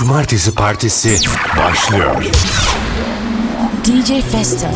Cumartesi Partisi başlıyor. DJ Festo.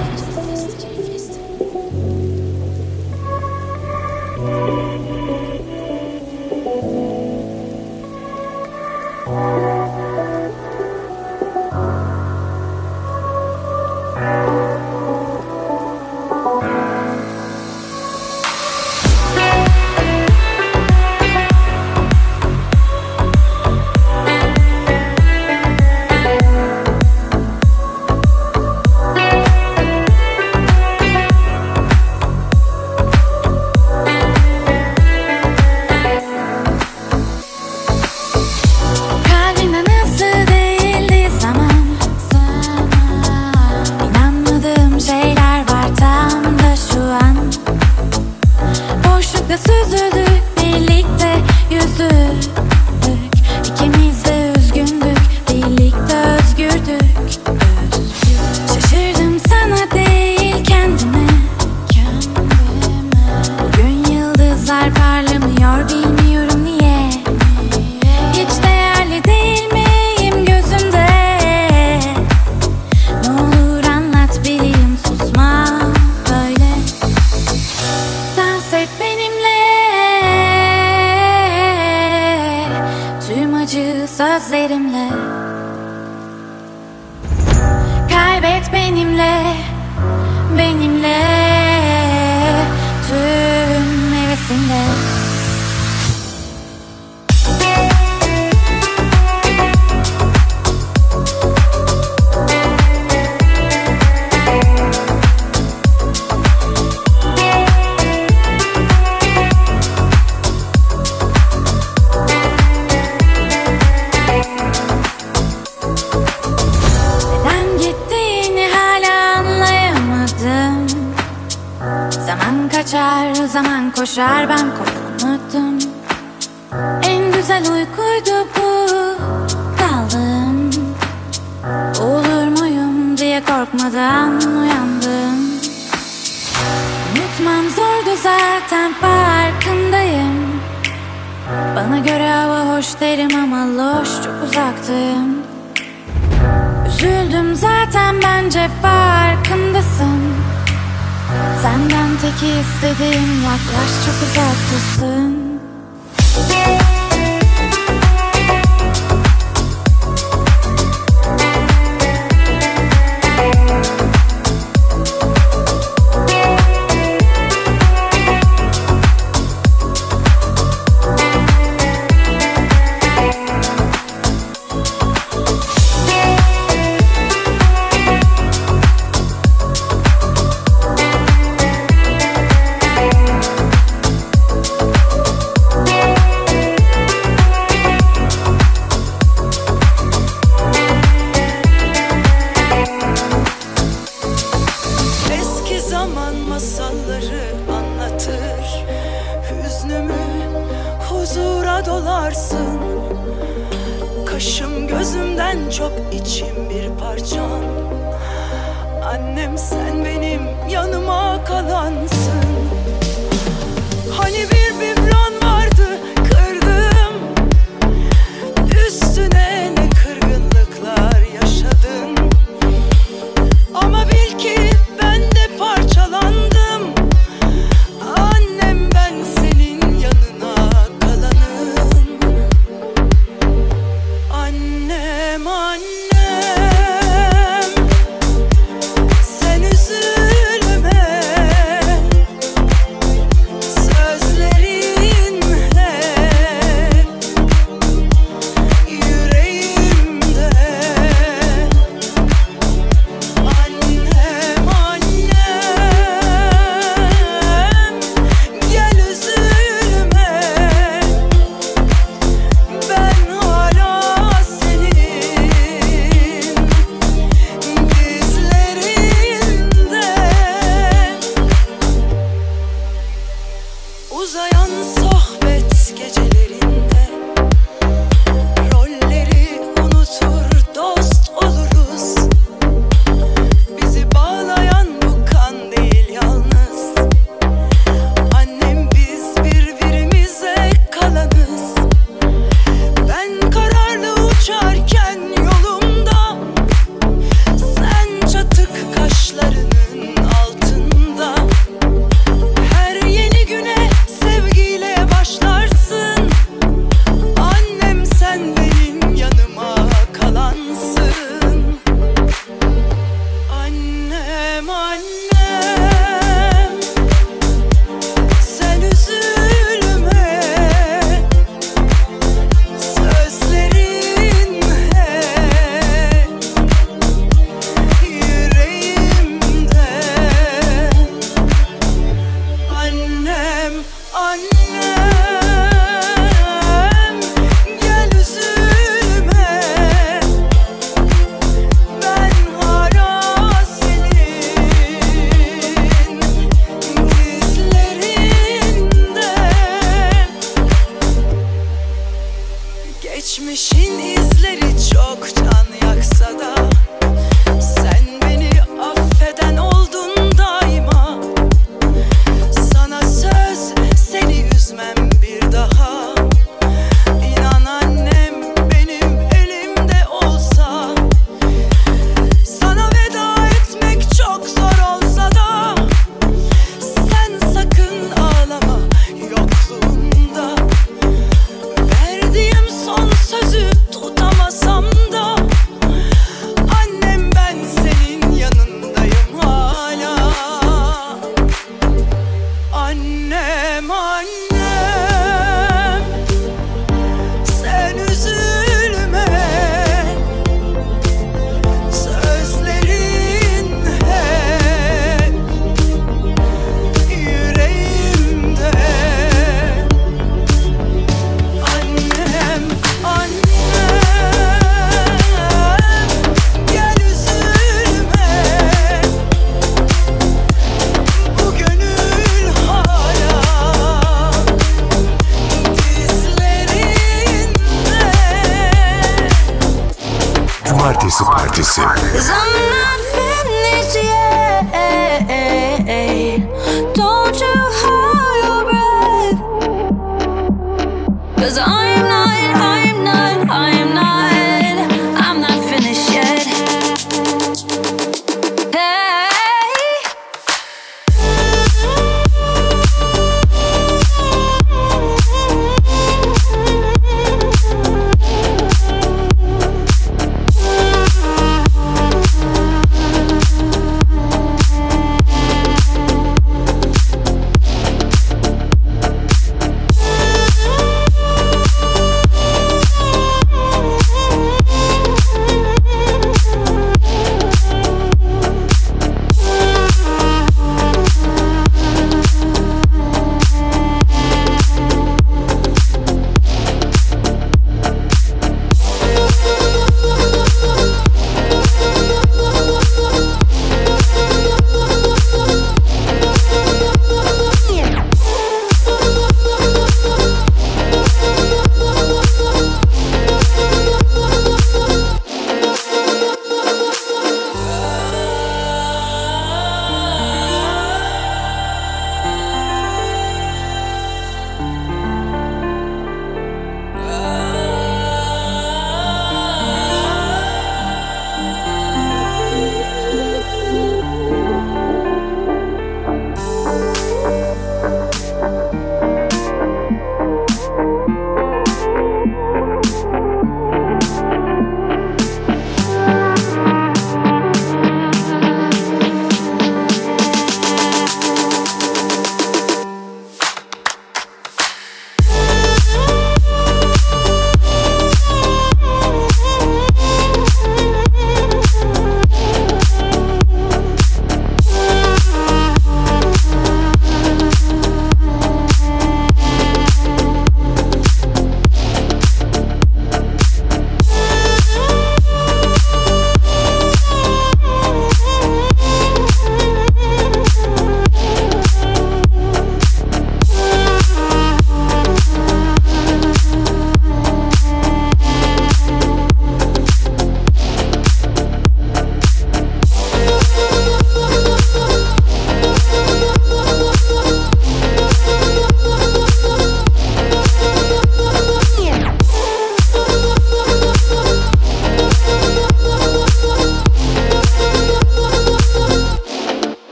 Cause I'm not,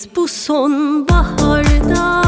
Biz bu sonbaharda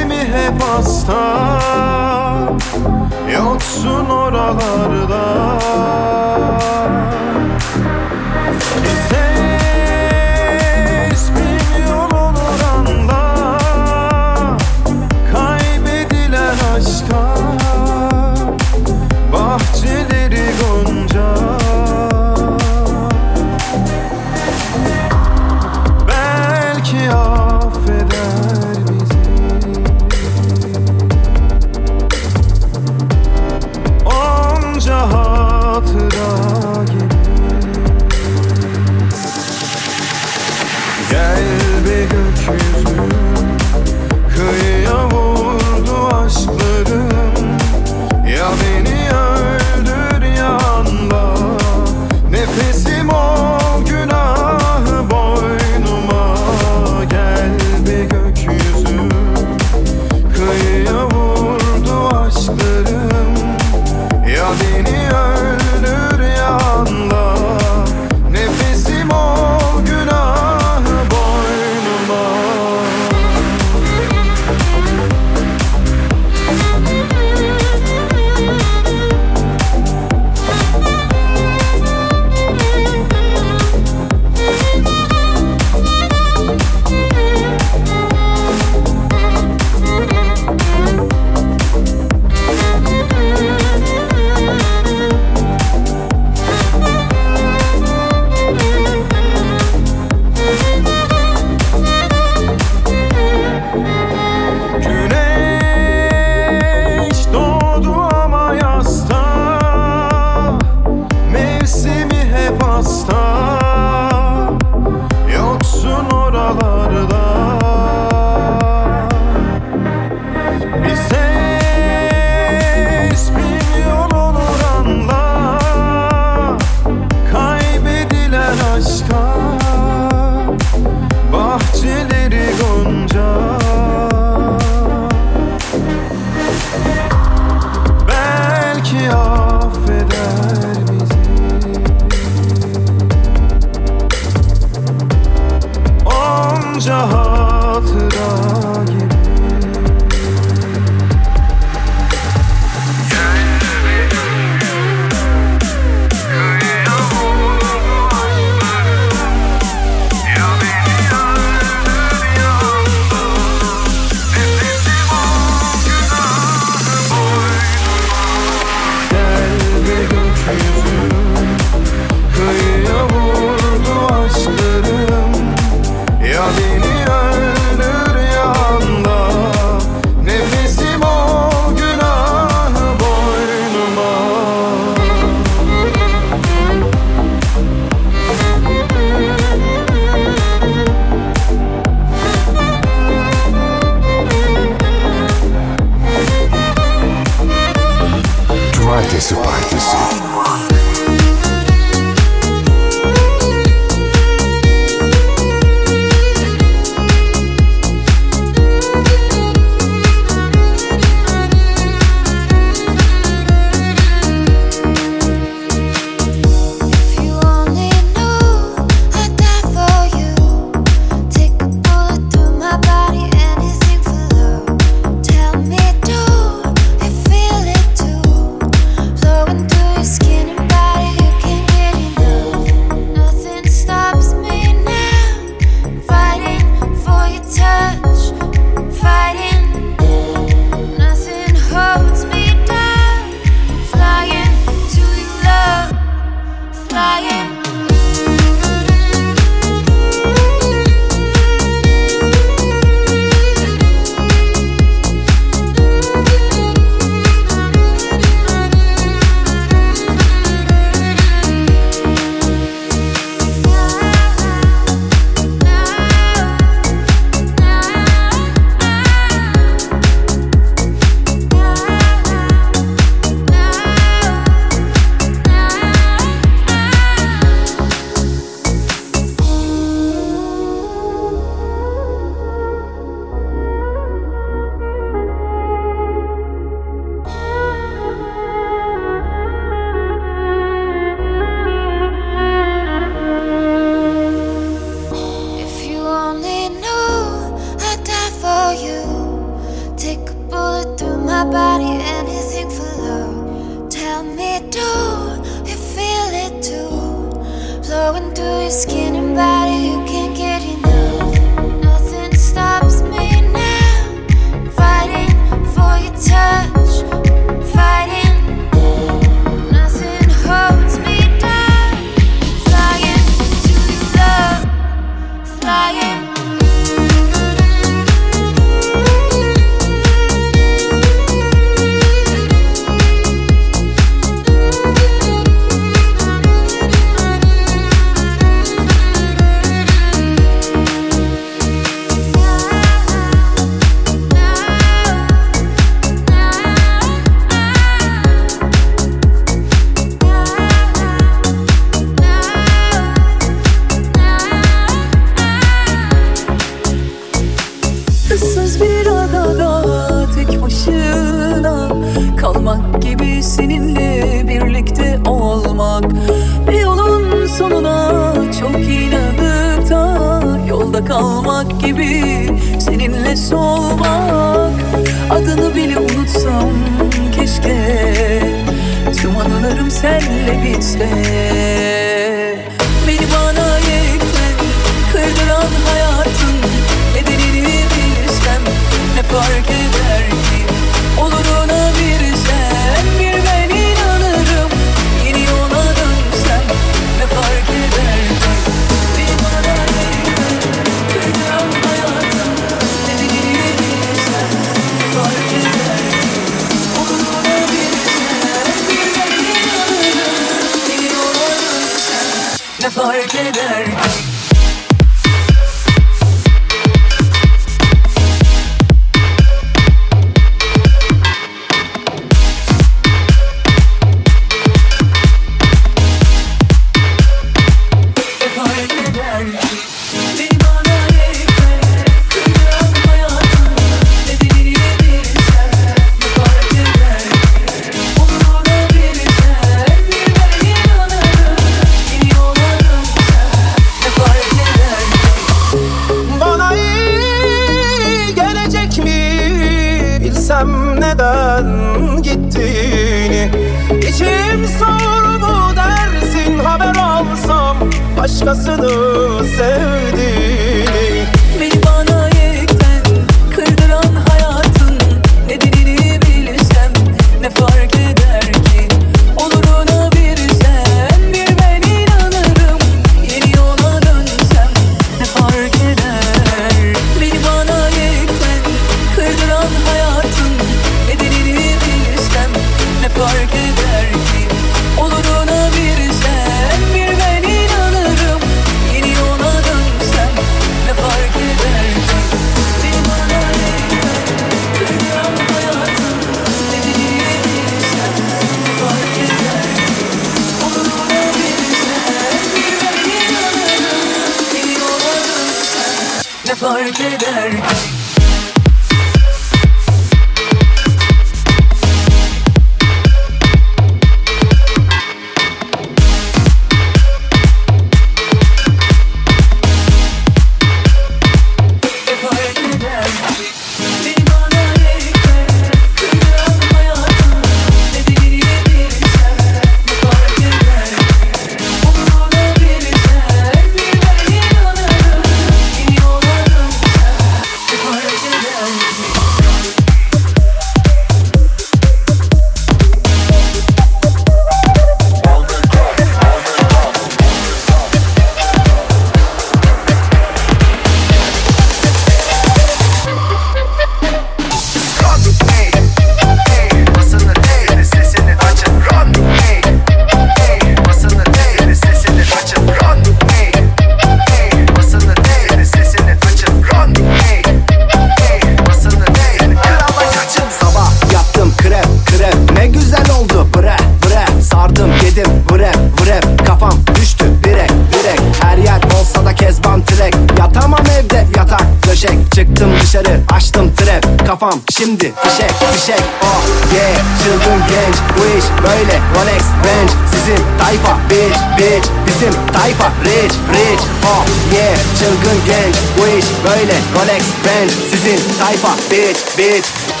kafam. Şimdi fişek fişek oh yeah. Çılgın genç bu iş böyle. Rolex Range sizin tayfa. Bitch bitch bizim tayfa. Rich rich. Oh yeah. Çılgın genç bu iş böyle. Rolex Range sizin tayfa. Bitch bitch.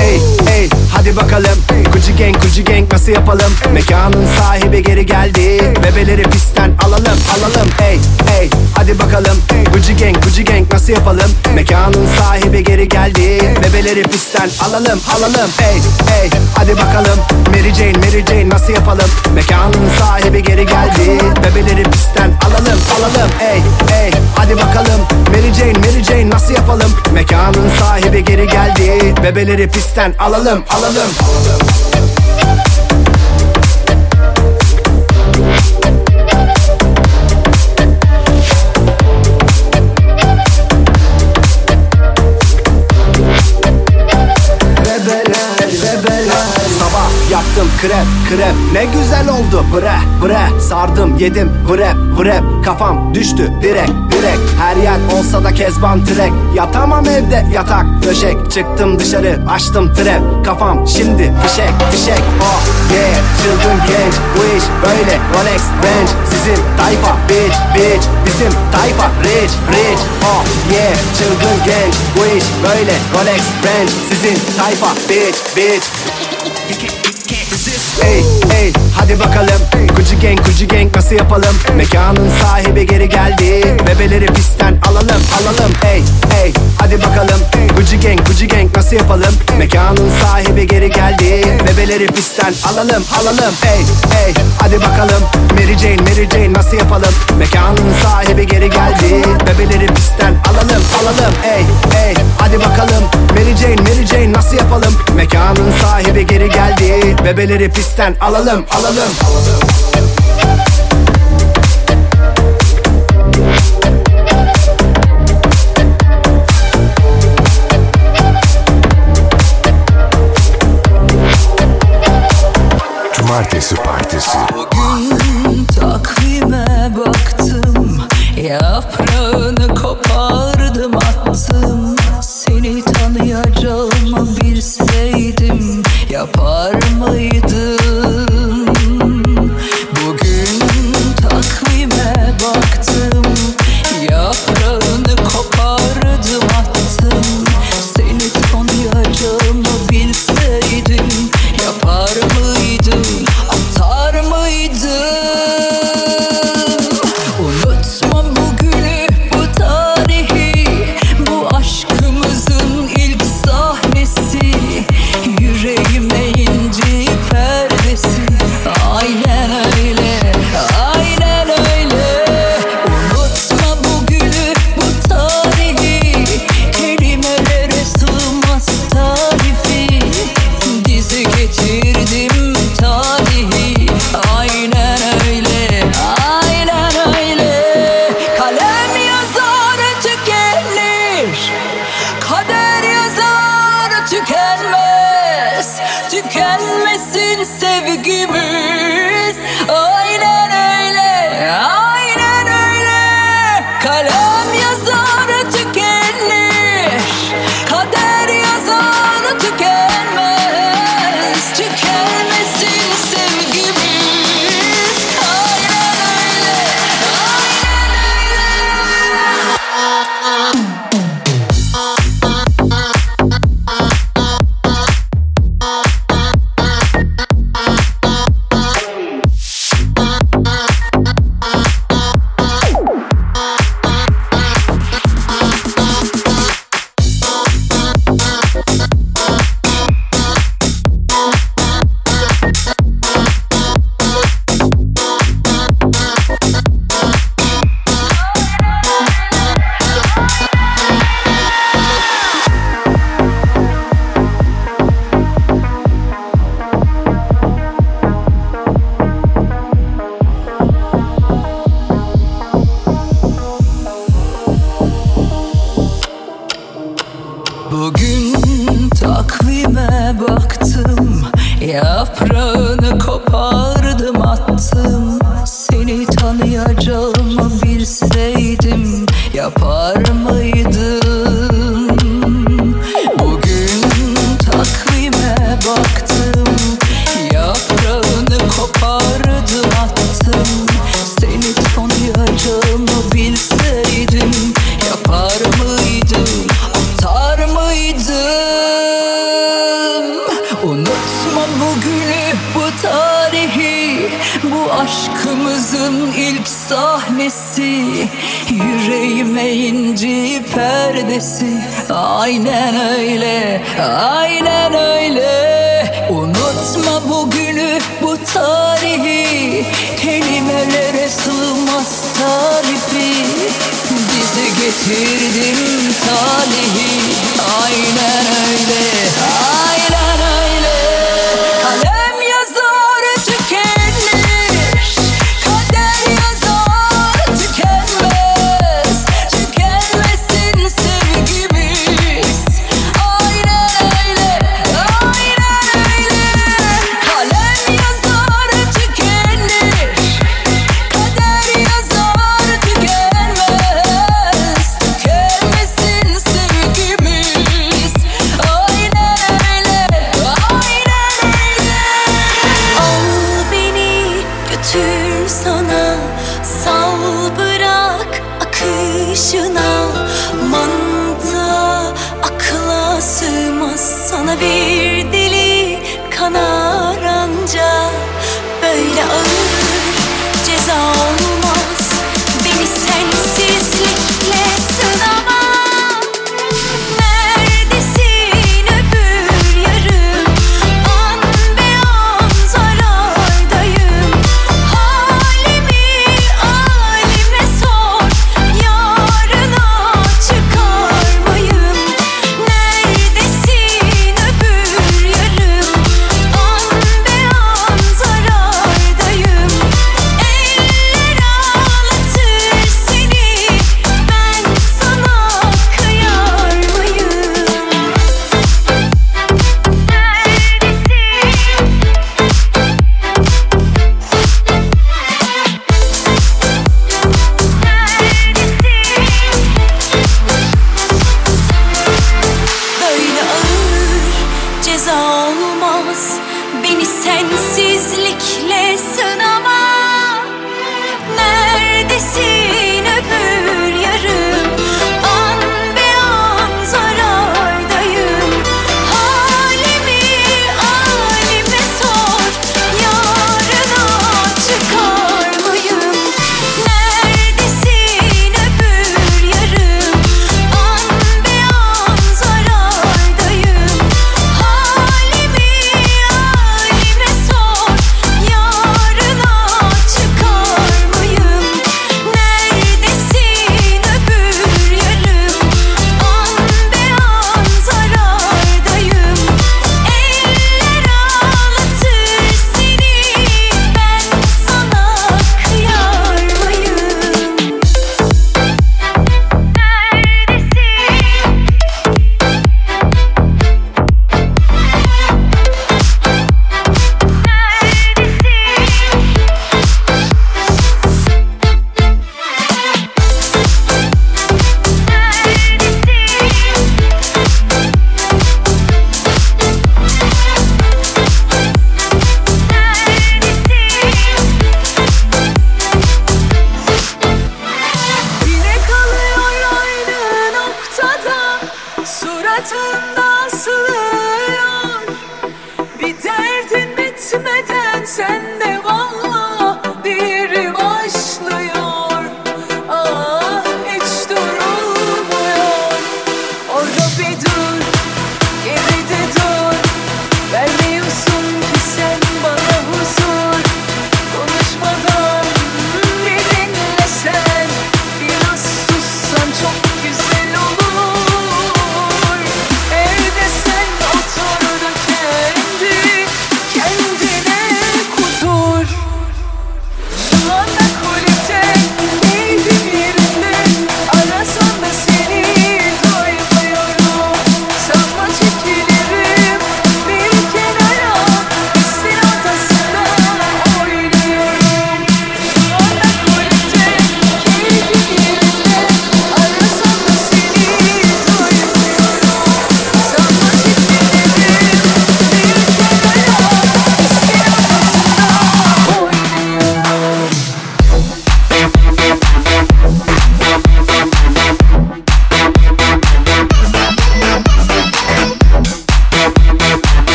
Ey ey hadi bakalım. Gucci gang Gucci gang nasıl yapalım? Mekanın sahibi geri geldi. Bebeleri pistten alalım alalım. Ey ey hadi bakalım. Gucci gang Gucci gang nasıl yapalım? Mekanın sahibi geri geldi. Bebeleri pistten alalım alalım. Ey ey hadi bakalım. Mary Jane Mary Jane nasıl yapalım? Mekanın sahibi geri geldi. Bebeleri pistten alalım alalım. Ey ey hadi bakalım. Mary Jane Mary Jane nasıl yapalım? Mekanın sahibi geri geldi. Bebeleri pistten alalım alalım. Bebeler krep krep. Ne güzel oldu. Bre bre. Sardım yedim. Vrep vrep. Kafam düştü. Direk direk. Her yer olsa da kezban trek. Yatamam evde yatak döşek. Çıktım dışarı açtım trap Kafam şimdi fişek fişek. Oh yeah. Çılgın genç. Bu iş böyle. Rolex Range Sizin tayfa bitch bitch. Bizim tayfa rich rich. Oh yeah. Çılgın genç. Bu iş böyle. Rolex Range Sizin tayfa bitch bitch Ey ey hadi bakalım. Gucci gang Gucci gang nasıl yapalım? Mekanın sahibi geri geldi. Bebeleri pistten alalım alalım. Ey ey hadi bakalım. Gucci gang Gucci gang nasıl yapalım? Mekanın sahibi geri geldi. Bebeleri pistten alalım alalım. Ey ey hadi bakalım. Mary Jane Mary Jane nasıl yapalım? Mekanın sahibi geri geldi. Bebeleri pistten alalım alalım. Ey ey hadi bakalım. Mary Jane Mary Jane nasıl yapalım? Mekanın sahibi geri geldi Bebeleri pistten alalım alalım. Cumartesi Partisi. Bugün takvime baktım Yaprağını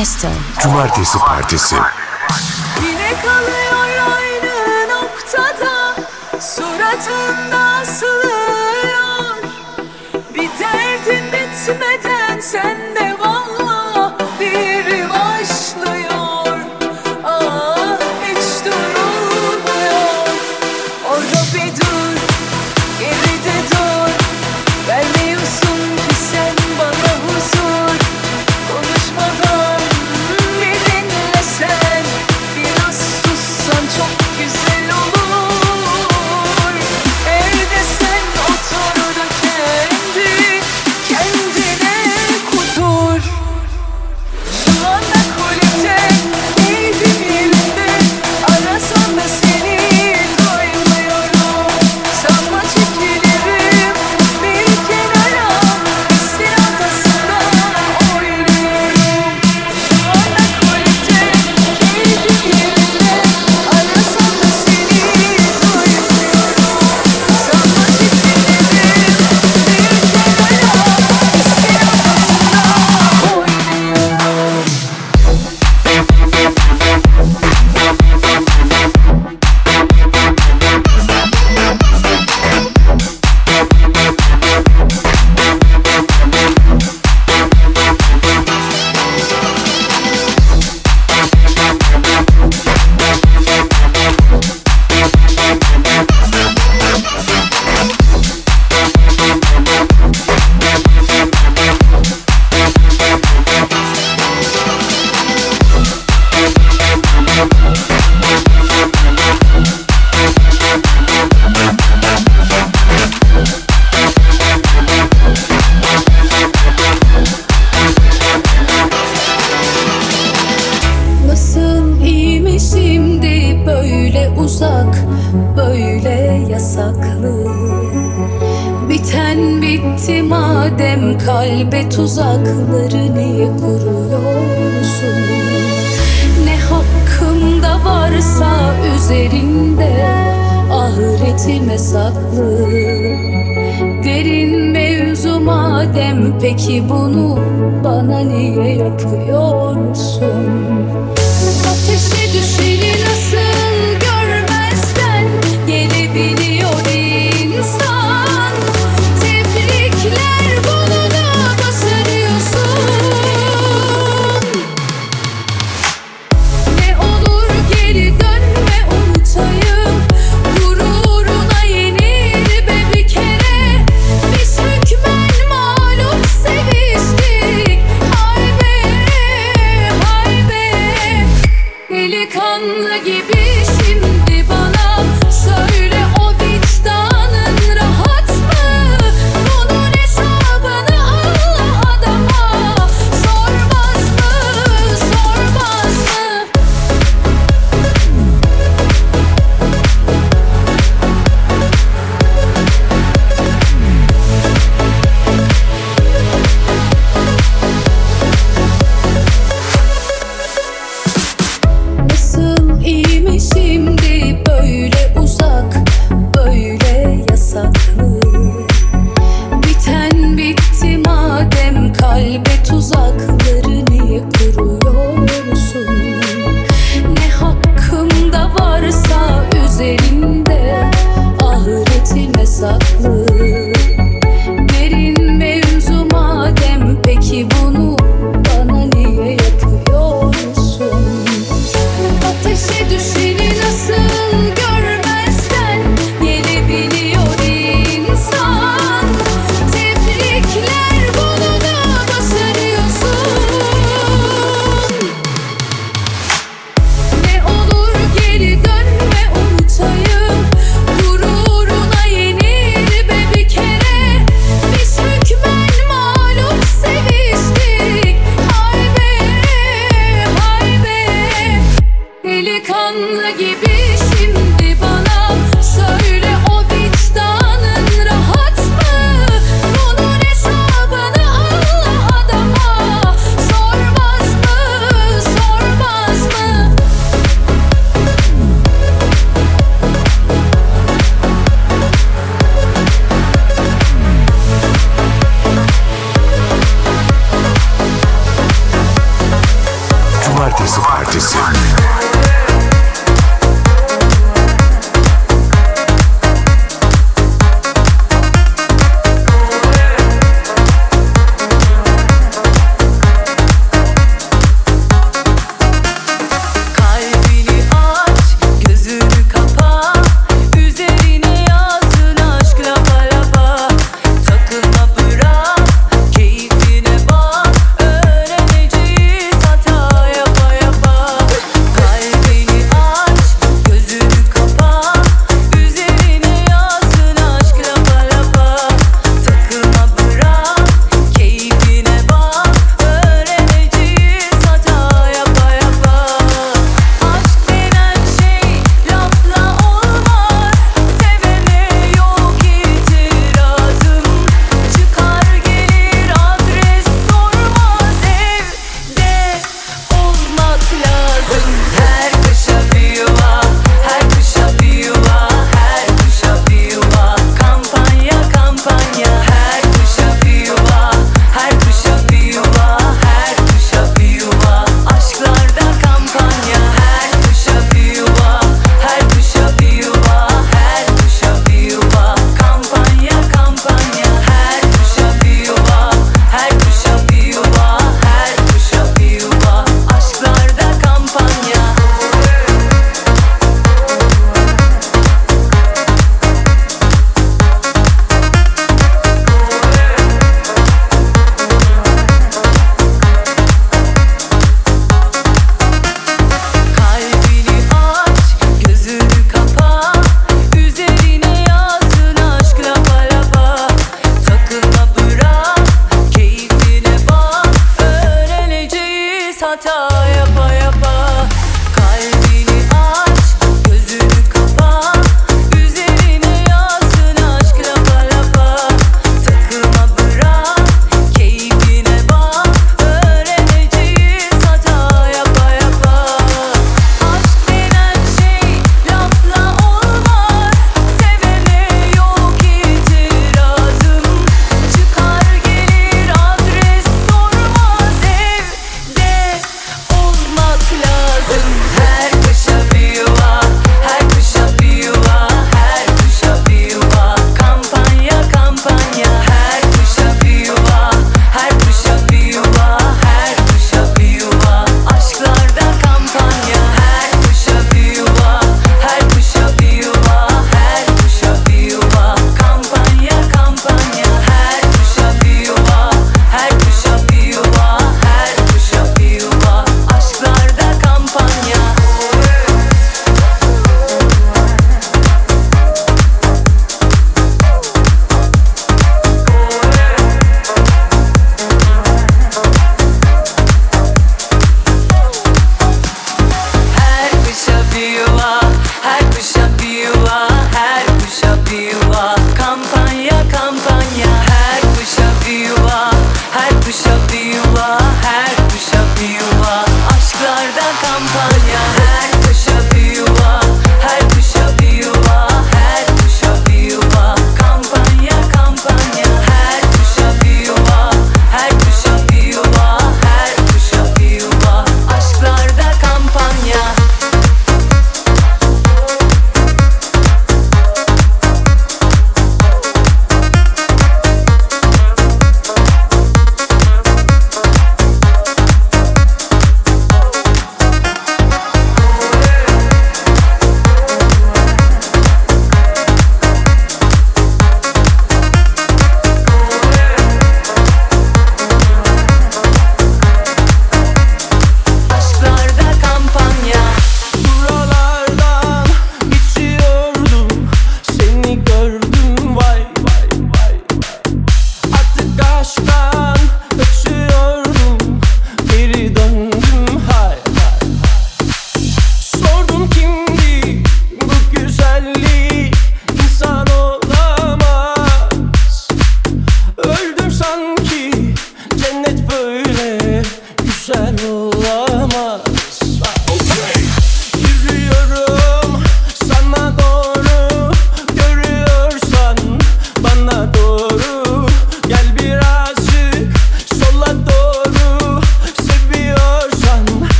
Manifesto. Cumartesi Partisi. Yine kalıyor aynı noktada, suratında asılıyor. Bir derdin bitmeden sen de vallahi.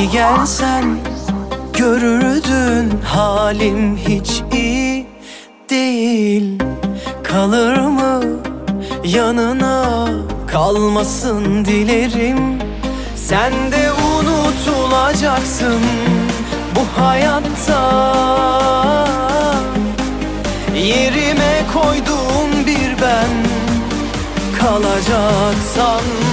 Bir gelsen görürdün halim hiç iyi değil. Kalır mı yanına kalmasın dilerim. Sen de unutulacaksın bu hayatta. Yerime koyduğum bir ben kalacak sanma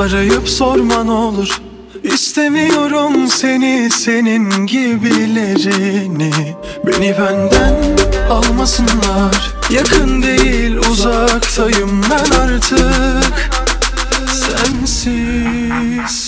arayıp sorman olur. İstemiyorum seni senin gibilerini. Beni benden almasınlar. Yakın değil uzaktayım ben artık. Sensiz.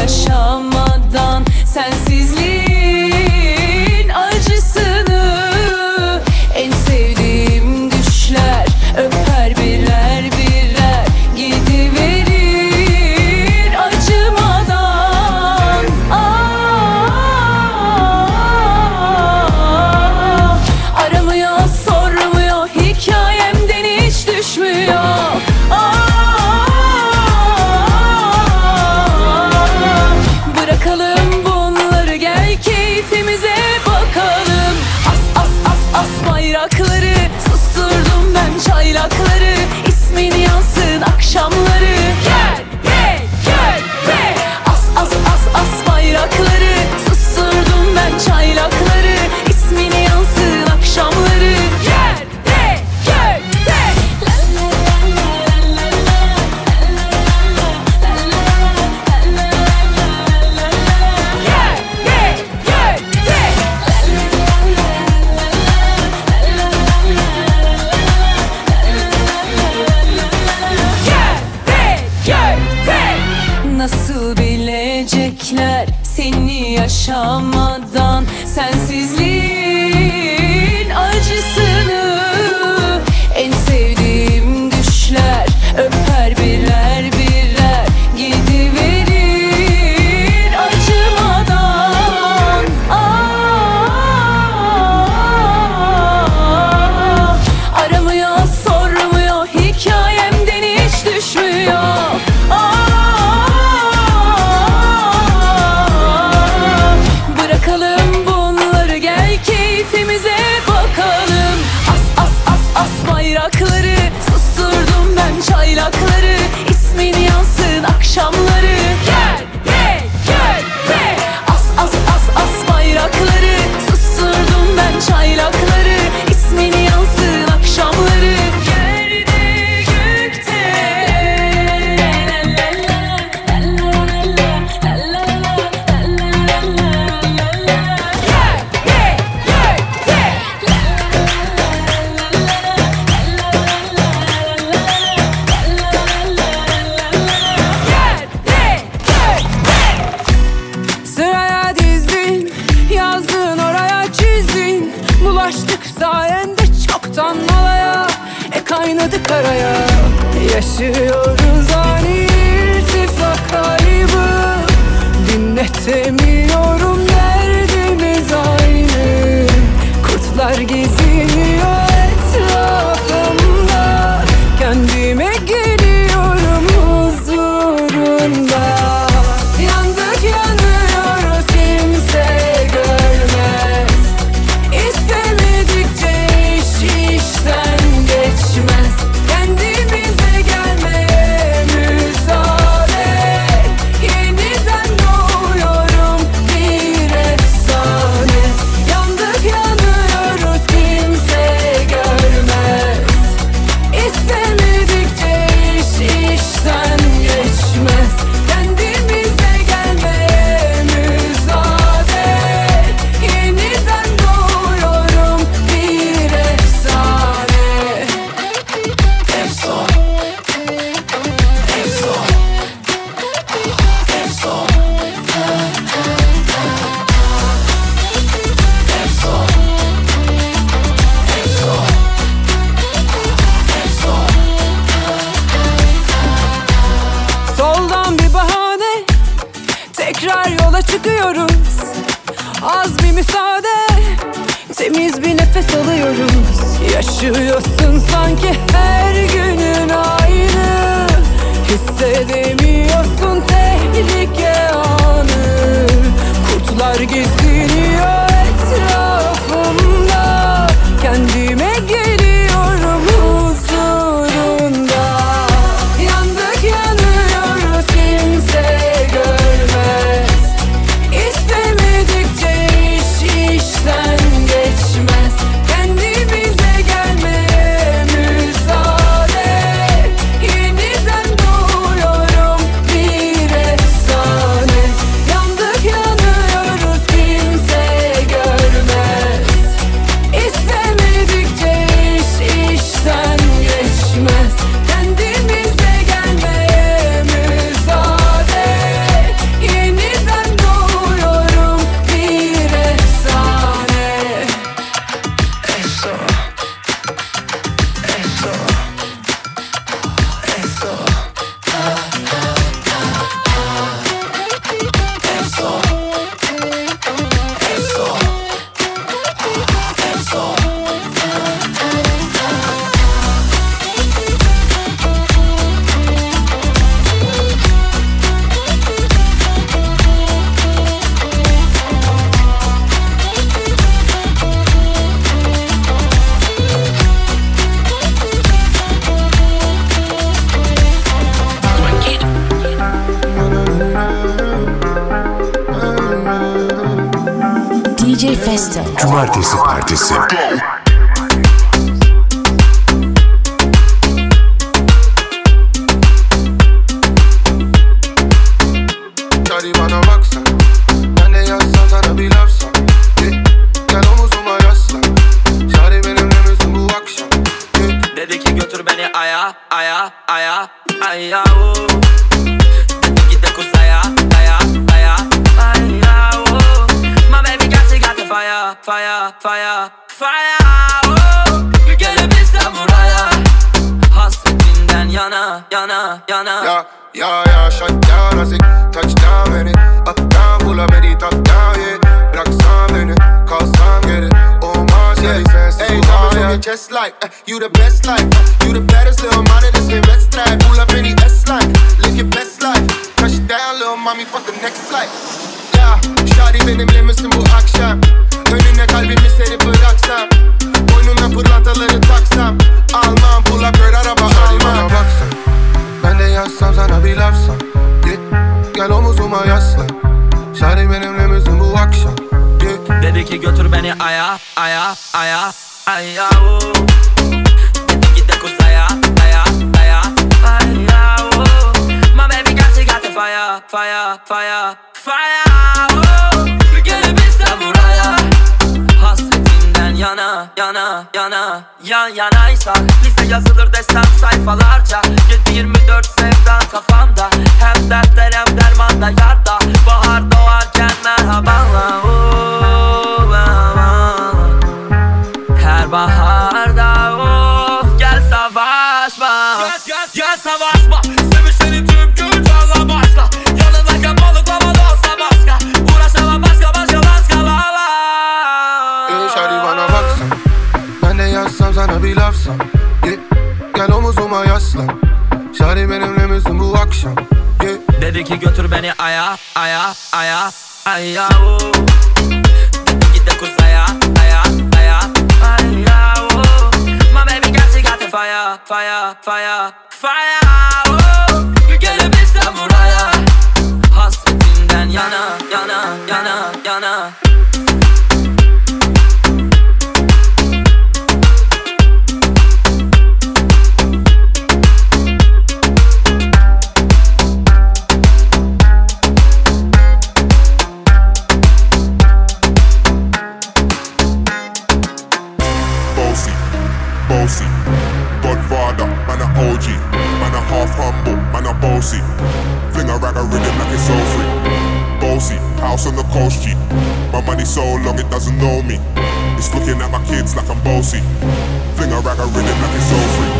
Yaşamadan Sensizliğin yana Yan yanaysak Bize yazılır desem sayfalarca. 7-24 sevdan kafamda Hem dertler hem dermanda yarda. Bahar doğarken merhabanla tabii ki götür beni aya aya aya aya. Git de kuzaya aya aya aya. My baby got to fire fire fire fire. post G. My money so long it doesn't know me. It's looking at my kids like I'm bossy. Fling a rag a rhythm like it's so free.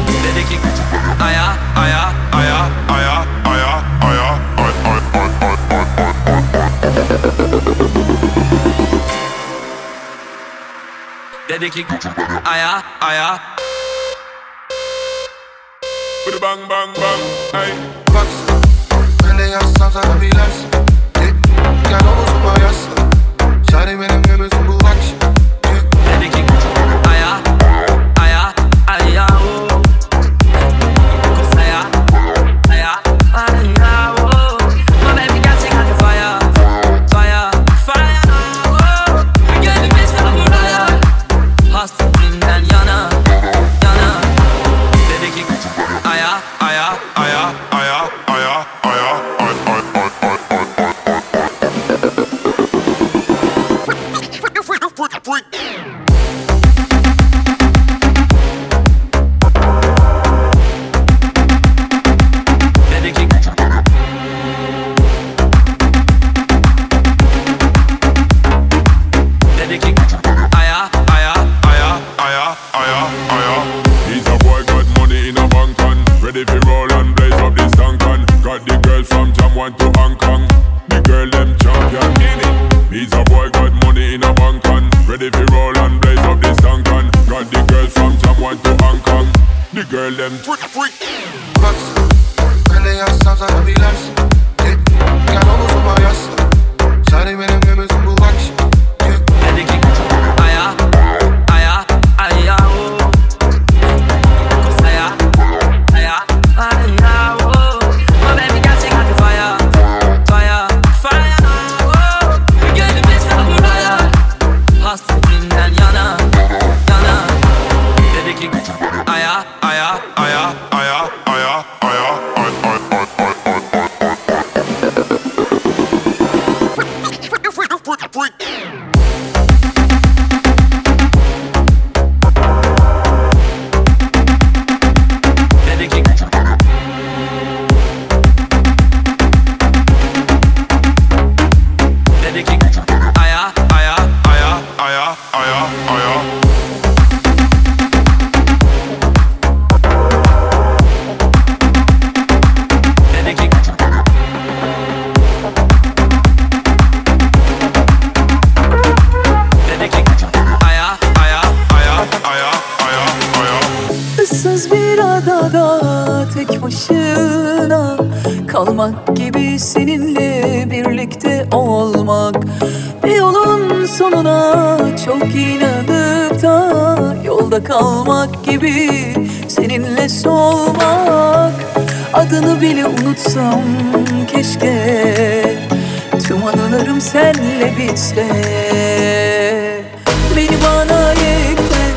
Aya, aya, aya, aya, aya, aya, Dedicate Aya, aya. With a bang, bang, bang, ay. Bucks, and they have sounds like a relapse. It got over. Yapma yasla Çare benim gömüz seninle birlikte olmak. Bir yolun sonuna çok inanıp da Yolda kalmak gibi seninle solmak Adını bile unutsam keşke. Tüm anılarım senle bitse. Beni bana yekten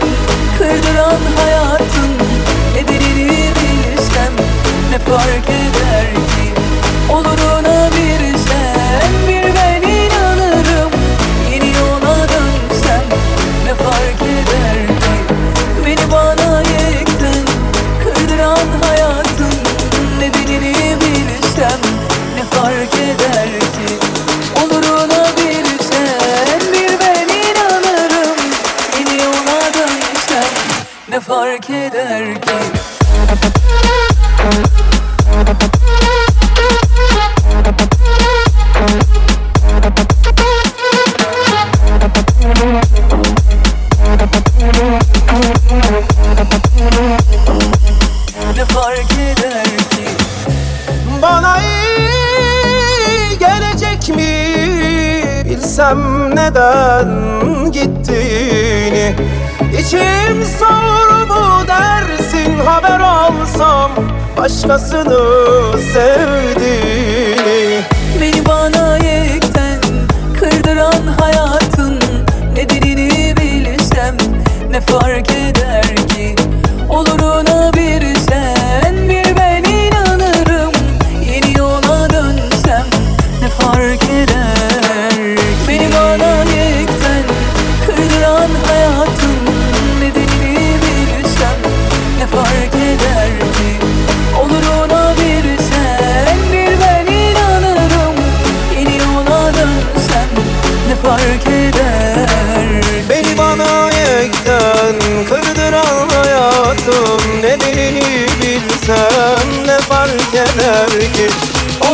kırdıran hayatın Nedenini bilsem ne fark eder? ki neden gittiğini? İçim sağır bu dersin? Haber alsam Başkasını sevdiğini. Beni bana yekten kırdıran hayat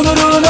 gururuna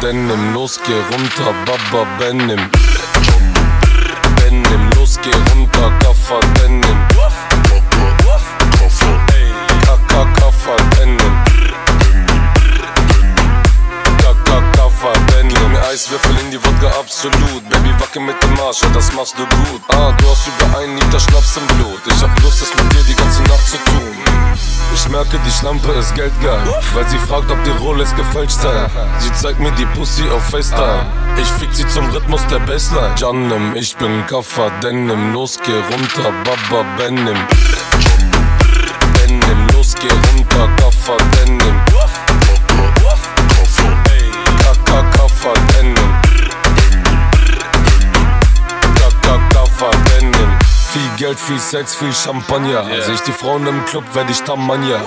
Denim, los geh runter, Baba Benim. Benim, los geh runter, Kaffer Denim. Kaka Kaffer Denim. Kaka Kaffer Denim. Eiswürfel in die Wodka, absolut. Baby, wacke mit dem Arsch, ja, das machst du Ich merke, die Schlampe ist geldgeil, weil sie fragt, ob die Rolex gefälscht sei. Sie zeigt mir die Pussy auf FaceTime. Ich fick sie zum Rhythmus der Bassline. Janem, ich bin Kaffer, Denim, los geh runter, Baba Benim. Benim, los geh runter, Kaffer, Denim. Kaka, Kaffer, Denim. Geld, viel Sex, viel Champagner. Seh ich die Frauen im Club, werd ich Tamanja.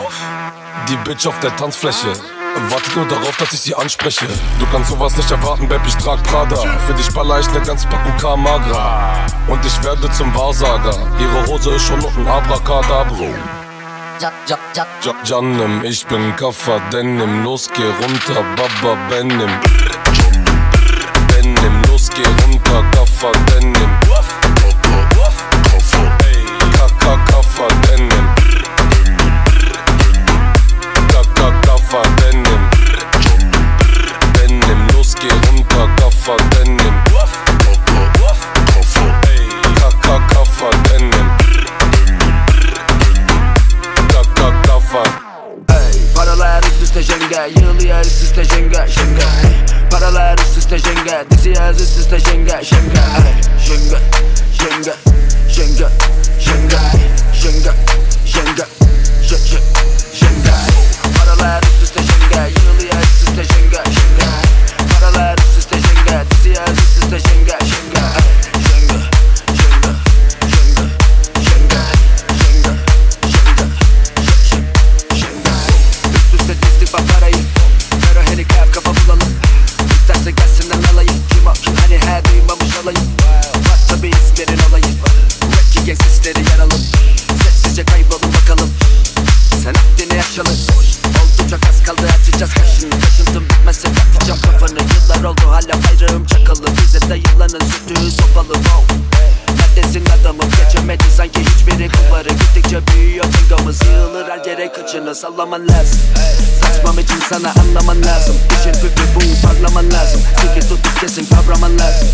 Die Bitch auf der Tanzfläche. Wartet nur darauf, dass ich sie anspreche. Du kannst sowas nicht erwarten, Babe, ich trag Prada. Für dich baller ich ne ganze Packung Kamagra. Und ich werde zum Wahrsager. Ihre Hose ist schon noch ein Abracadabro. Ja, Janem, ich bin Kaffer, Denim, los geh runter, Baba Benim. Benim, los geh runter, Kaffer, Denim. Kaka, Kaffer, Denim. Kaka, Kaffer, Denim. Denim, los geh runter, Kaffer, Denim. Kaka, Kaffer, Denim. Kaka, Kaffer. Ey, Paralar üst üste jenge Yığılıyor üst üste jenge jenge Paralar üst üste jenge Diziyoruz üst üste jenge jenge Jenge jenge jenge jenge jenge jenge je- je- jenge Paralar üst üste sallaman lazım. Saçmam için sana anlaman lazım. İşin püpü bu parlaman lazım. Sıkı tutup kesin kavraman lazım.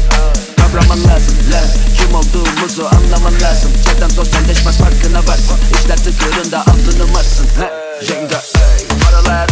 Kavraman lazım. Lan Kim olduğumuzu anlaman lazım. Çeten sosyalleşmez farkına varsın. İşler tıkırında altını marsın Jenga. Paralar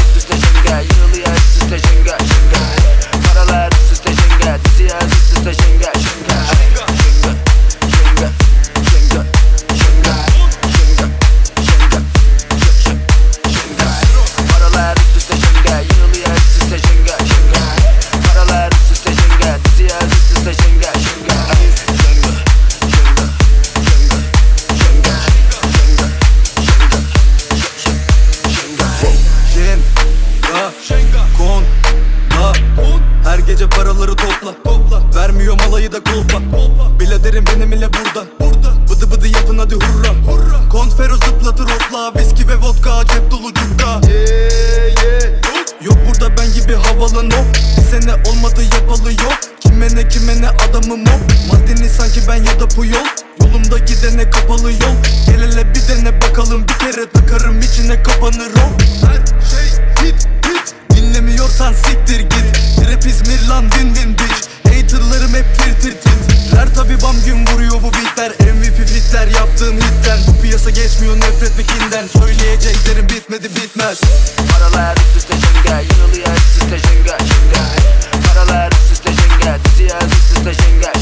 ne adamım o Maldini sanki ben ya da Puyol Yolumda gidene kapalı yol. Gel hele bir dene bakalım. Bir kere takarım içine kapanır o. Her şey hit hit. Dinlemiyorsan siktir git. Rap İzmir lan din din bitch. Haterlarım hep tir tir tit Her tabi bam gün vuruyor bu beatler. MVP fitler yaptığım hitten. Bu piyasa geçmiyor nefret ve Söyleyeceklerim bitmedi bitmez. Paralar üst üste jenga Yığılıyor üst üste jenga jenga Paralar üst üste jenga Burası jenga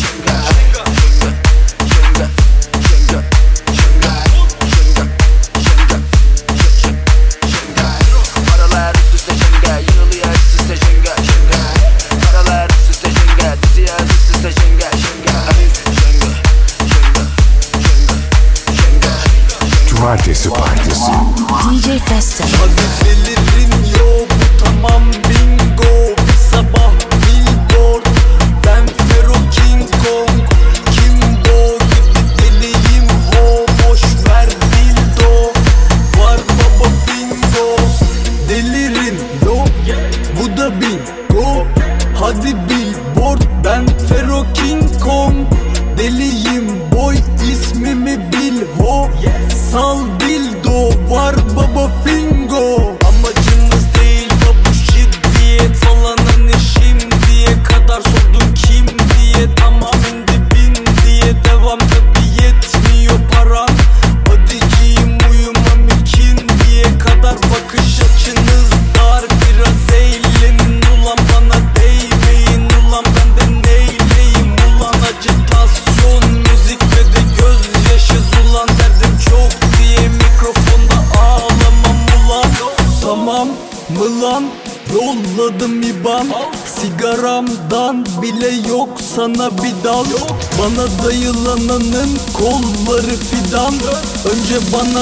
Cumartesi Partisi DJ Festa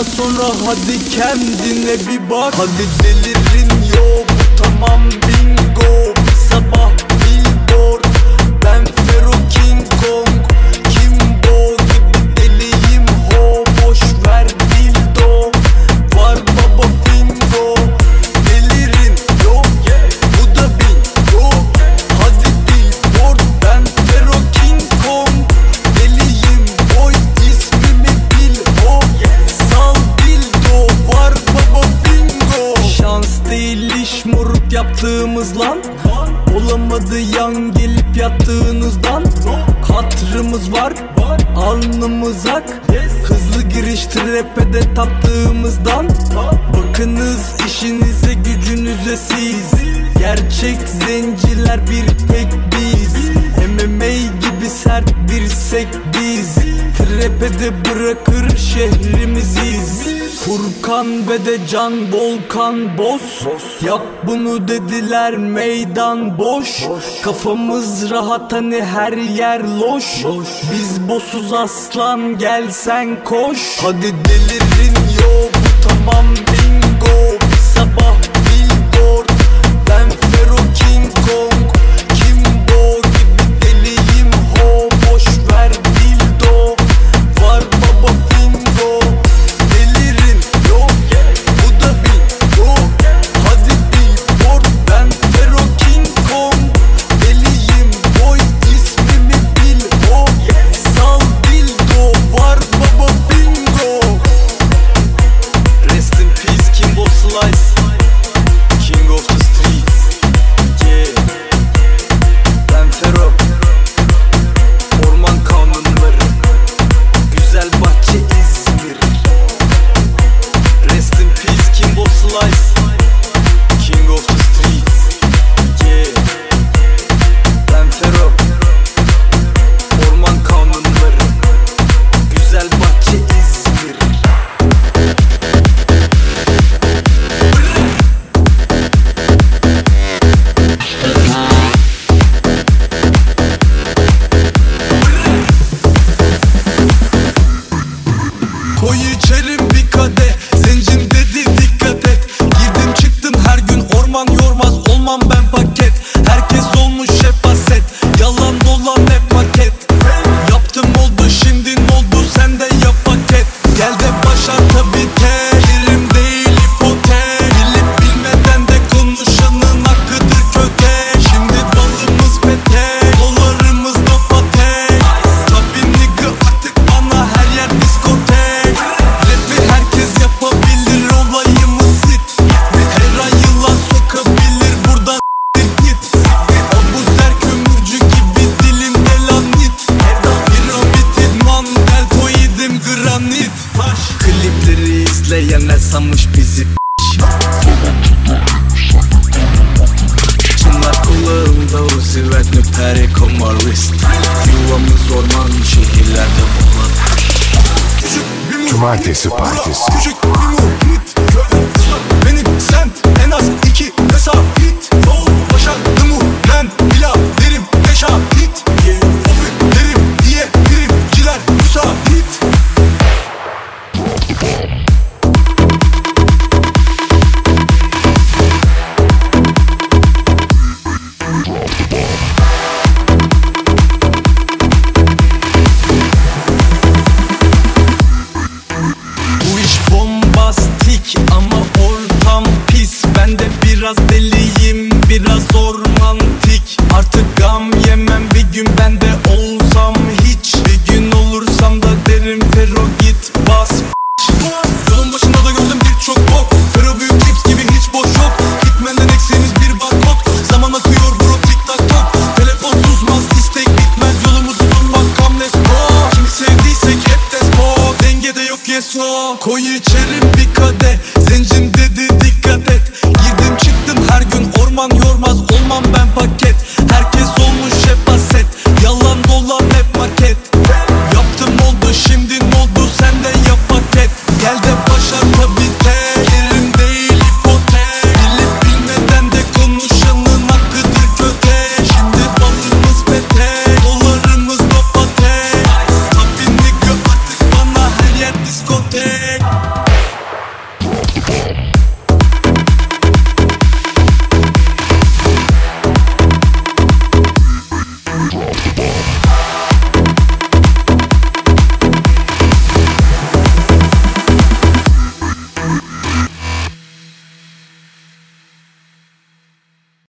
Sonra hadi kendine bir bak. Hadi delirin Can volkan boz Sos. Yap bunu dediler meydan boş, boş. Kafamız rahat hani her yer loş, loş. Biz bosuz aslan gel sen koş Hadi delir